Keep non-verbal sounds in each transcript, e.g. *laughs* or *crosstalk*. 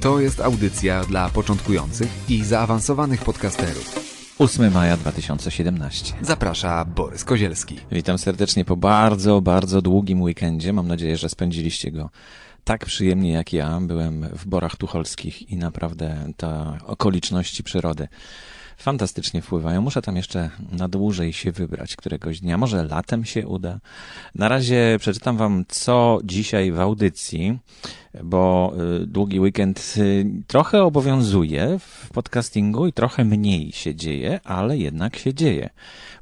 To jest audycja dla początkujących i zaawansowanych podcasterów. 8 maja 2017. Zaprasza Borys Kozielski. Witam serdecznie po bardzo, bardzo długim weekendzie. Mam nadzieję, że spędziliście go tak przyjemnie jak ja. Byłem w Borach Tucholskich i naprawdę te okoliczności przyrody fantastycznie wpływają. Muszę tam jeszcze na dłużej się wybrać któregoś dnia. Może latem się uda. Na razie przeczytam wam, co dzisiaj w audycji, bo y, długi weekend y, trochę obowiązuje w podcastingu i trochę mniej się dzieje, ale jednak się dzieje.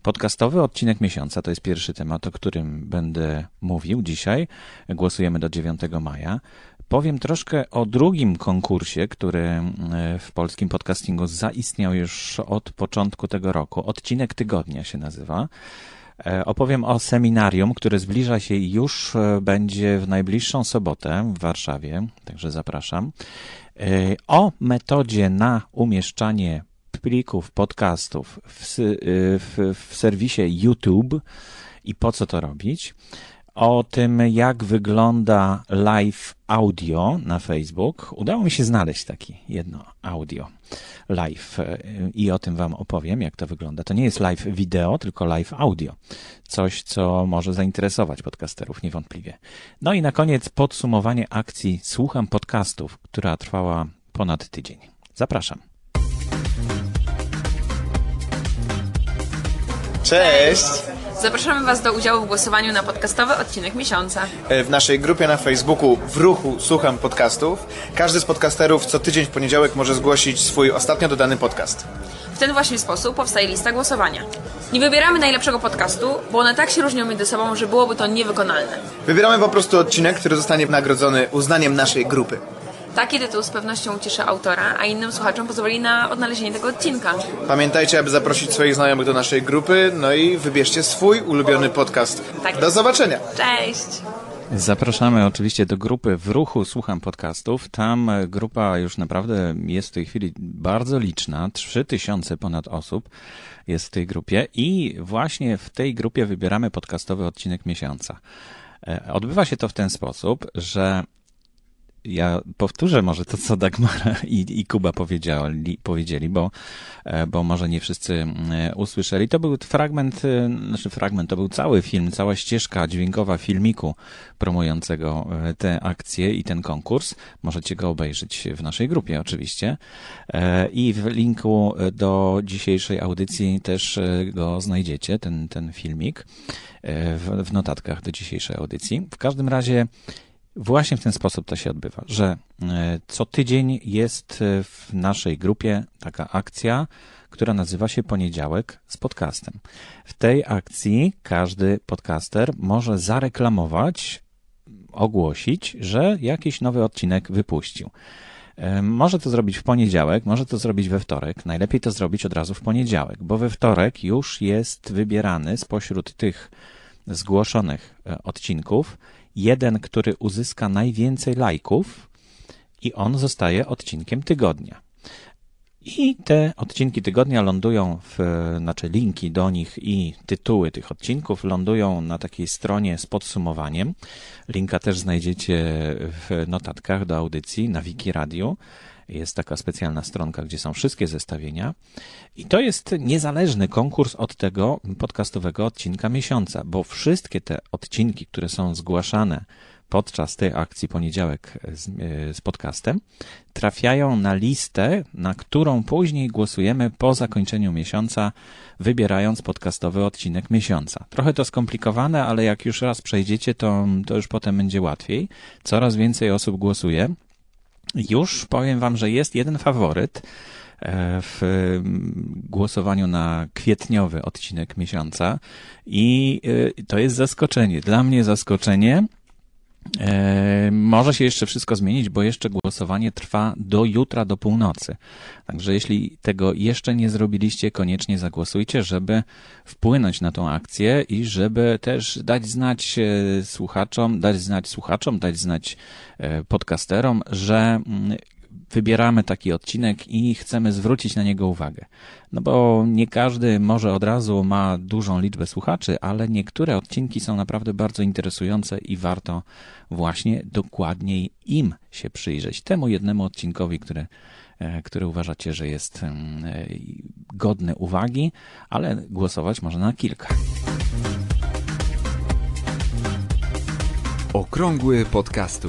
Podcastowy odcinek miesiąca to jest pierwszy temat, o którym będę mówił dzisiaj. Głosujemy do 9 maja. Powiem troszkę o drugim konkursie, który e, w polskim podcastingu zaistniał już od początku tego roku. Odcinek tygodnia się nazywa. E, opowiem o seminarium, które zbliża się już e, będzie w najbliższą sobotę w Warszawie, także zapraszam. O metodzie na umieszczanie plików podcastów w, w, w serwisie YouTube i po co to robić o tym, jak wygląda live audio na Facebook. Udało mi się znaleźć taki jedno audio live i o tym Wam opowiem, jak to wygląda. To nie jest live wideo, tylko live audio. Coś, co może zainteresować podcasterów niewątpliwie. No i na koniec podsumowanie akcji Słucham Podcastów, która trwała ponad tydzień. Zapraszam. Cześć! Zapraszamy Was do udziału w głosowaniu na podcastowy odcinek miesiąca. E, W naszej grupie na Facebooku w ruchu Słucham Podcastów każdy z podcasterów co tydzień w poniedziałek może zgłosić swój ostatnio dodany podcast. W ten właśnie sposób powstaje lista głosowania. Nie wybieramy najlepszego podcastu, bo one tak się różnią między sobą, że byłoby to niewykonalne. Wybieramy po prostu odcinek, który zostanie nagrodzony uznaniem naszej grupy. Taki tytuł z pewnością ucieszy autora, a innym słuchaczom pozwoli na odnalezienie tego odcinka. Pamiętajcie, aby zaprosić swoich znajomych do naszej grupy, no i wybierzcie swój ulubiony podcast. Tak. Do zobaczenia! Cześć! Zapraszamy oczywiście do grupy w ruchu Słucham Podcastów. Tam grupa już naprawdę jest w tej chwili bardzo liczna. 3000 ponad osób jest w tej grupie i właśnie w tej grupie wybieramy podcastowy odcinek miesiąca. E, Odbywa się to w ten sposób, że ja powtórzę może to, co Dagmara *laughs* i, i Kuba powiedzieli, powiedzieli bo, e, bo może nie wszyscy e, usłyszeli. To był fragment, e, znaczy fragment, to był cały film, cała ścieżka dźwiękowa filmiku promującego tę akcję i ten konkurs. Możecie go obejrzeć w naszej grupie oczywiście. I w linku do dzisiejszej audycji też go znajdziecie, ten, ten filmik w, w notatkach do dzisiejszej audycji. W każdym razie Właśnie w ten sposób to się odbywa, że e, co tydzień jest e, w naszej grupie taka akcja, która nazywa się Poniedziałek z podcastem. W tej akcji każdy podcaster może zareklamować, ogłosić, że jakiś nowy odcinek wypuścił. E, Może to zrobić w poniedziałek, może to zrobić we wtorek. Najlepiej to zrobić od razu w poniedziałek, bo we wtorek już jest wybierany spośród tych zgłoszonych odcinków jeden, który uzyska najwięcej lajków i on zostaje odcinkiem tygodnia. I te odcinki tygodnia lądują w, znaczy linki do nich i tytuły tych odcinków lądują na takiej stronie z podsumowaniem. Linka też znajdziecie w notatkach do audycji na Wiki Radio. Jest taka specjalna stronka, gdzie są wszystkie zestawienia. I to jest niezależny konkurs od tego podcastowego odcinka miesiąca, bo wszystkie te odcinki, które są zgłaszane podczas tej akcji poniedziałek z, e, z podcastem, trafiają na listę, na którą później głosujemy po zakończeniu miesiąca, wybierając podcastowy odcinek miesiąca. Trochę to skomplikowane, ale jak już raz przejdziecie, to, to już potem będzie łatwiej. Coraz więcej osób głosuje. Już powiem Wam, że jest jeden faworyt e, w głosowaniu na kwietniowy odcinek miesiąca i e, to jest zaskoczenie. Dla mnie zaskoczenie, może się jeszcze wszystko zmienić, bo jeszcze głosowanie trwa do jutra, do północy. Także jeśli tego jeszcze nie zrobiliście, koniecznie zagłosujcie, żeby wpłynąć na tą akcję i żeby też dać znać e, słuchaczom, dać znać słuchaczom, dać znać e, podcasterom, że mm, wybieramy taki odcinek i chcemy zwrócić na niego uwagę. No bo nie każdy może od razu ma dużą liczbę słuchaczy, ale niektóre odcinki są naprawdę bardzo interesujące i warto właśnie dokładniej im się przyjrzeć. Temu jednemu odcinkowi, który, e, który uważacie, że jest mm, e, godny uwagi, ale głosować można na kilka. Okrągły podcastu.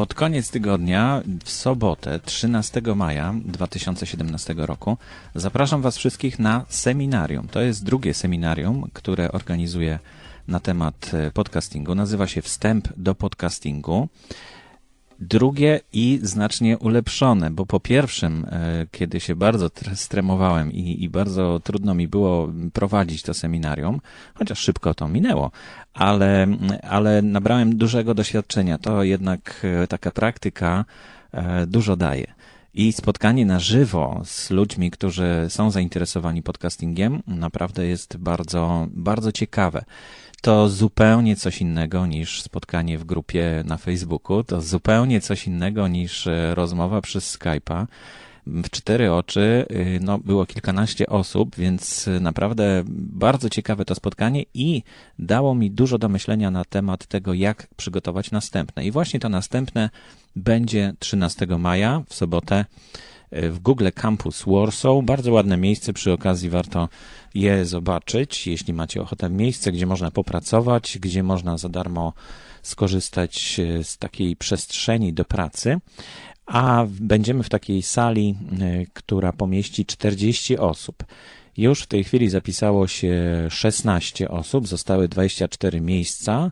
Pod koniec tygodnia, w sobotę, 13 maja 2017 roku, zapraszam Was wszystkich na seminarium. To jest drugie seminarium, które organizuję na temat e, podcastingu. Nazywa się Wstęp do podcastingu. Drugie i znacznie ulepszone, bo po pierwszym, e, kiedy się bardzo stremowałem i, i bardzo trudno mi było prowadzić to seminarium, chociaż szybko to minęło, ale, ale nabrałem dużego doświadczenia. To jednak e, taka praktyka e, dużo daje. I spotkanie na żywo z ludźmi, którzy są zainteresowani podcastingiem, naprawdę jest bardzo, bardzo ciekawe to zupełnie coś innego niż spotkanie w grupie na Facebooku, to zupełnie coś innego niż e, rozmowa przez Skype'a. W cztery oczy y, no, było kilkanaście osób, więc naprawdę bardzo ciekawe to spotkanie i dało mi dużo do myślenia na temat tego, jak przygotować następne. I właśnie to następne będzie 13 maja w sobotę w Google Campus Warsaw. Bardzo ładne miejsce, przy okazji warto je zobaczyć, jeśli macie ochotę. Miejsce, gdzie można popracować, gdzie można za darmo skorzystać e, z takiej przestrzeni do pracy. A będziemy w takiej sali, e, która pomieści 40 osób. Już w tej chwili zapisało się 16 osób, zostały 24 miejsca.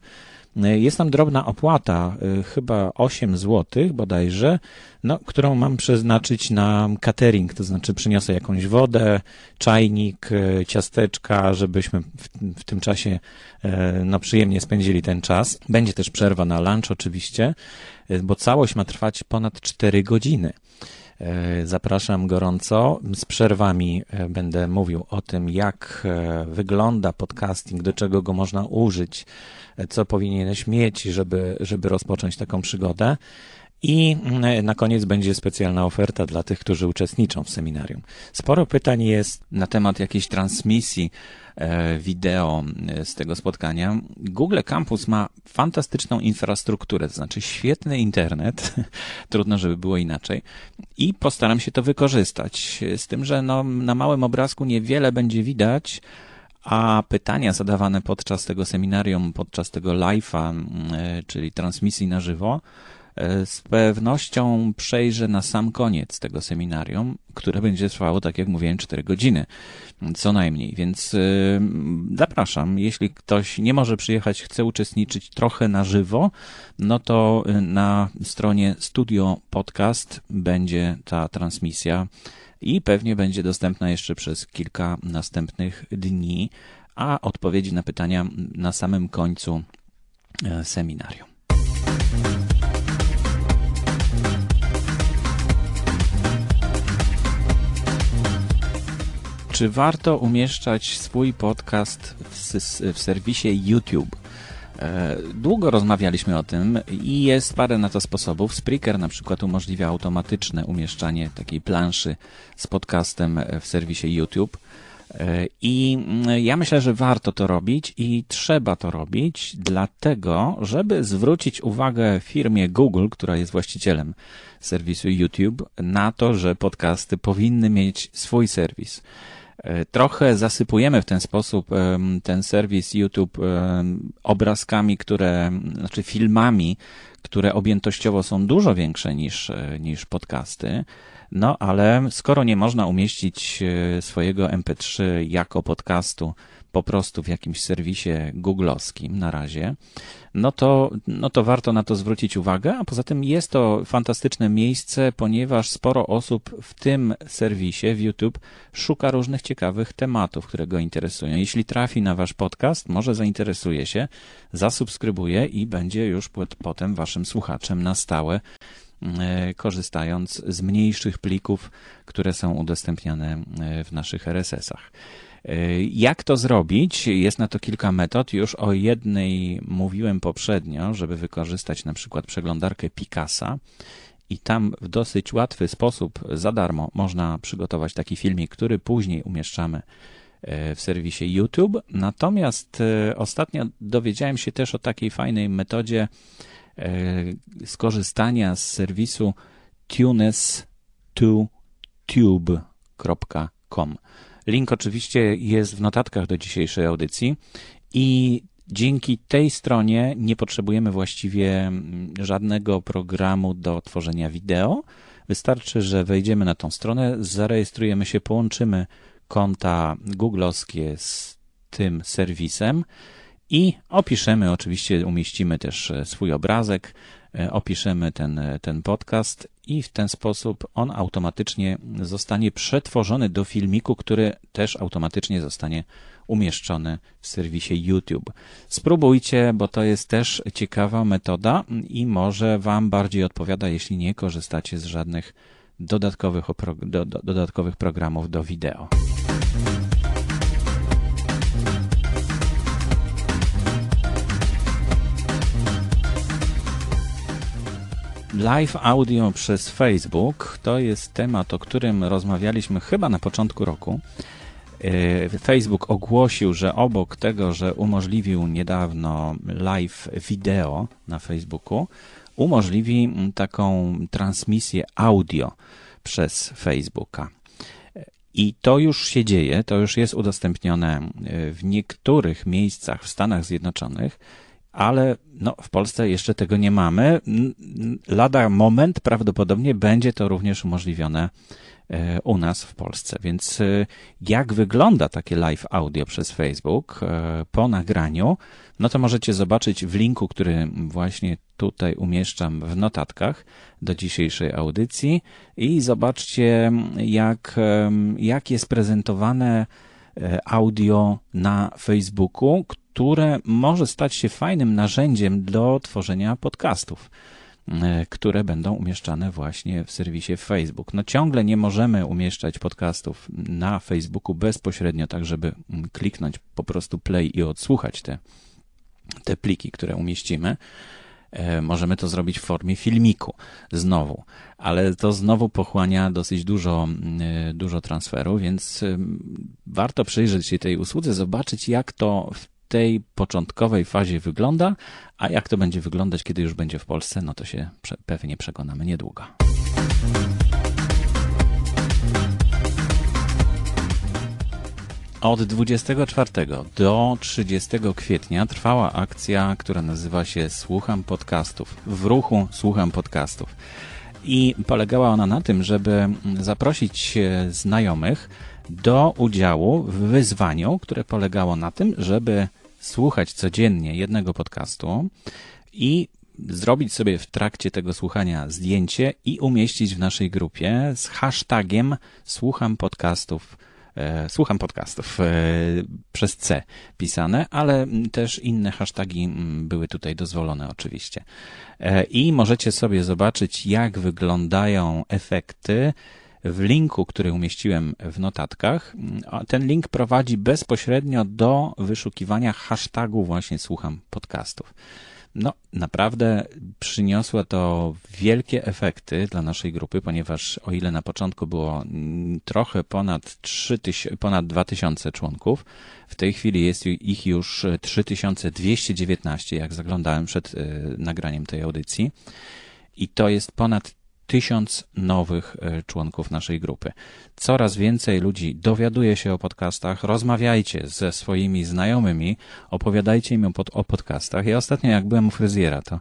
E, jest tam drobna opłata, e, chyba 8 zł bodajże, no, którą mam przeznaczyć na catering, to znaczy przyniosę jakąś wodę, czajnik, e, ciasteczka, żebyśmy w, w tym czasie no, przyjemnie spędzili ten czas. Będzie też przerwa na lunch oczywiście, bo całość ma trwać ponad 4 godziny. Zapraszam gorąco. Z przerwami będę mówił o tym, jak wygląda podcasting, do czego go można użyć, co powinieneś mieć, żeby, żeby rozpocząć taką przygodę. I mm, na koniec będzie specjalna oferta dla tych, którzy uczestniczą w seminarium. Sporo pytań jest na temat jakiejś transmisji e, wideo e, z tego spotkania. Google Campus ma fantastyczną infrastrukturę, to znaczy świetny internet, *laughs* trudno, żeby było inaczej, i postaram się to wykorzystać. Z tym, że no, na małym obrazku niewiele będzie widać, a pytania zadawane podczas tego seminarium, podczas tego live'a, mm, e, czyli transmisji na żywo, z pewnością przejrzę na sam koniec tego seminarium, które będzie trwało, tak jak mówiłem, 4 godziny, co najmniej. Więc e, zapraszam, jeśli ktoś nie może przyjechać, chce uczestniczyć trochę na żywo, no to na stronie Studio Podcast będzie ta transmisja i pewnie będzie dostępna jeszcze przez kilka następnych dni, a odpowiedzi na pytania na samym końcu e, seminarium. Czy warto umieszczać swój podcast w, w serwisie YouTube? E, długo rozmawialiśmy o tym i jest parę na to sposobów. Spreaker na przykład umożliwia automatyczne umieszczanie takiej planszy z podcastem w serwisie YouTube. E, I mm, ja myślę, że warto to robić i trzeba to robić, dlatego, żeby zwrócić uwagę firmie Google, która jest właścicielem serwisu YouTube, na to, że podcasty powinny mieć swój serwis. E, trochę zasypujemy w ten sposób ten serwis YouTube obrazkami, które, znaczy filmami, które objętościowo są dużo większe niż, e, niż podcasty. No, ale skoro nie można umieścić e, swojego MP3 jako podcastu po prostu w jakimś serwisie googlowskim na razie, no to, no to warto na to zwrócić uwagę, a poza tym jest to fantastyczne miejsce, ponieważ sporo osób w tym serwisie, w YouTube, szuka różnych ciekawych tematów, które go interesują. Jeśli trafi na wasz podcast, może zainteresuje się, zasubskrybuje i będzie już potem waszym słuchaczem na stałe e, korzystając z mniejszych plików, które są udostępniane e, w naszych RSS-ach. E, jak to zrobić? Jest na to kilka metod. Już o jednej mówiłem poprzednio, żeby wykorzystać na przykład przeglądarkę Picasa. I tam w dosyć łatwy sposób, za darmo, można przygotować taki filmik, który później umieszczamy e, w serwisie YouTube. Natomiast e, ostatnio dowiedziałem się też o takiej fajnej metodzie skorzystania z serwisu tunes2tube.com. Link oczywiście jest w notatkach do dzisiejszej audycji i dzięki tej stronie nie potrzebujemy właściwie mm, żadnego programu do tworzenia wideo. Wystarczy, że wejdziemy na tą stronę, zarejestrujemy się, połączymy konta googlowskie z tym serwisem i opiszemy, oczywiście umieścimy też e, swój obrazek, opiszemy ten, e, ten podcast i w ten sposób on automatycznie zostanie przetworzony do filmiku, który też automatycznie zostanie umieszczony w serwisie YouTube. Spróbujcie, bo to jest też ciekawa metoda i może Wam bardziej odpowiada, jeśli nie korzystacie z żadnych dodatkowych, do, do, dodatkowych programów do wideo. Live audio przez Facebook to jest temat, o którym rozmawialiśmy chyba na początku roku. E, Facebook ogłosił, że obok tego, że umożliwił niedawno live wideo na Facebooku, umożliwi taką transmisję audio przez Facebooka. I to już się dzieje, to już jest udostępnione w niektórych miejscach w Stanach Zjednoczonych ale no, w Polsce jeszcze tego nie mamy. Lada moment prawdopodobnie będzie to również umożliwione e, u nas w Polsce. Więc e, jak wygląda takie live audio przez Facebook e, po nagraniu, no to możecie zobaczyć w linku, który właśnie tutaj umieszczam w notatkach do dzisiejszej audycji i zobaczcie, jak, jak jest prezentowane audio na Facebooku, które może stać się fajnym narzędziem do tworzenia podcastów e, które będą umieszczane właśnie w serwisie Facebook. No ciągle nie możemy umieszczać podcastów na Facebooku bezpośrednio, tak żeby kliknąć po prostu play i odsłuchać te, te pliki, które umieścimy. E, możemy to zrobić w formie filmiku znowu, ale to znowu pochłania dosyć dużo, e, dużo transferu, więc warto przyjrzeć się tej usłudze, zobaczyć jak to w tej początkowej fazie wygląda, a jak to będzie wyglądać, kiedy już będzie w Polsce, no to się pewnie przekonamy niedługo. Od 24 do 30 kwietnia trwała akcja, która nazywa się Słucham Podcastów. W ruchu Słucham Podcastów. I polegała ona na tym, żeby zaprosić znajomych do udziału w wyzwaniu, które polegało na tym, żeby słuchać codziennie jednego podcastu i zrobić sobie w trakcie tego słuchania zdjęcie i umieścić w naszej grupie z hashtagiem słucham podcastów. E, słucham podcastów e, przez C pisane, ale też inne hasztagi były tutaj dozwolone oczywiście. E, I możecie sobie zobaczyć, jak wyglądają efekty w linku, który umieściłem w notatkach. Ten link prowadzi bezpośrednio do wyszukiwania hashtagu właśnie słucham podcastów. No, naprawdę przyniosło to wielkie efekty dla naszej grupy, ponieważ o ile na początku było trochę ponad 3000, ponad 2000 członków, w tej chwili jest ich już 3219, jak zaglądałem przed e, nagraniem tej audycji. I to jest ponad tysiąc nowych e, członków naszej grupy. Coraz więcej ludzi dowiaduje się o podcastach, rozmawiajcie ze swoimi znajomymi, opowiadajcie im o, pod, o podcastach. Ja ostatnio, jak byłem u fryzjera, to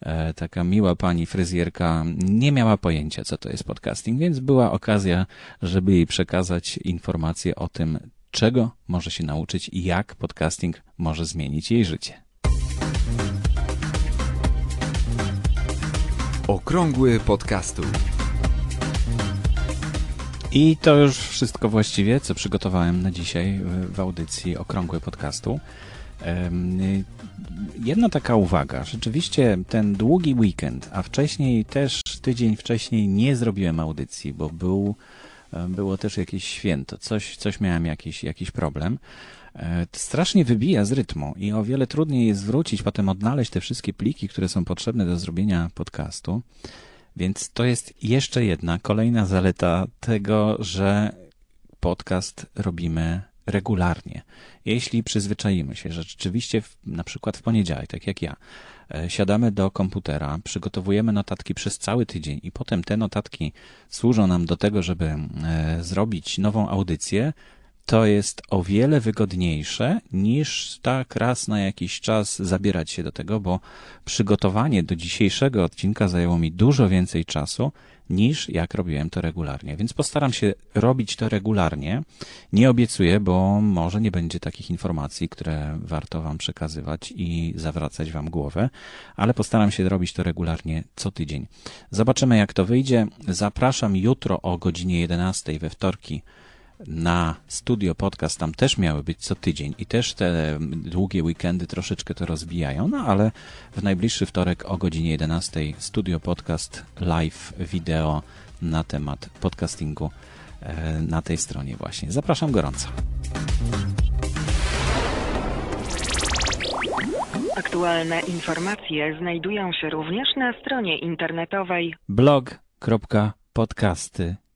e, taka miła pani fryzjerka nie miała pojęcia, co to jest podcasting, więc była okazja, żeby jej przekazać informacje o tym, czego może się nauczyć i jak podcasting może zmienić jej życie. Okrągły podcastu. I to już wszystko właściwie, co przygotowałem na dzisiaj w- audycji Okrągły Podcastu. Jedna taka uwaga. Rzeczywiście ten długi weekend, a wcześniej też tydzień wcześniej nie zrobiłem audycji, bo był, było też jakieś święto, coś, coś miałem jakiś, jakiś problem. E, Strasznie wybija z rytmu i o wiele trudniej jest wrócić, potem odnaleźć te wszystkie pliki, które są potrzebne do zrobienia podcastu. Więc to jest jeszcze jedna, kolejna zaleta tego, że podcast robimy regularnie. Jeśli przyzwyczaimy się, że rzeczywiście w, na przykład w poniedziałek, tak jak ja, e, siadamy do komputera, przygotowujemy notatki przez cały tydzień i potem te notatki służą nam do tego, żeby e, zrobić nową audycję, to jest o wiele wygodniejsze niż tak raz na jakiś czas zabierać się do tego, bo przygotowanie do dzisiejszego odcinka zajęło mi dużo więcej czasu niż jak robiłem to regularnie. Więc postaram się robić to regularnie. Nie obiecuję, bo może nie będzie takich informacji, które warto Wam przekazywać i zawracać Wam głowę, ale postaram się robić to regularnie co tydzień. Zobaczymy, jak to wyjdzie. Zapraszam jutro o godzinie 11 we wtorki na studio podcast, tam też miały być co tydzień i też te długie weekendy troszeczkę to rozbijają, no ale w najbliższy wtorek o godzinie 11 studio podcast live wideo na temat podcastingu e, na tej stronie właśnie. Zapraszam gorąco. Aktualne informacje znajdują się również na stronie internetowej blog.podcasty.net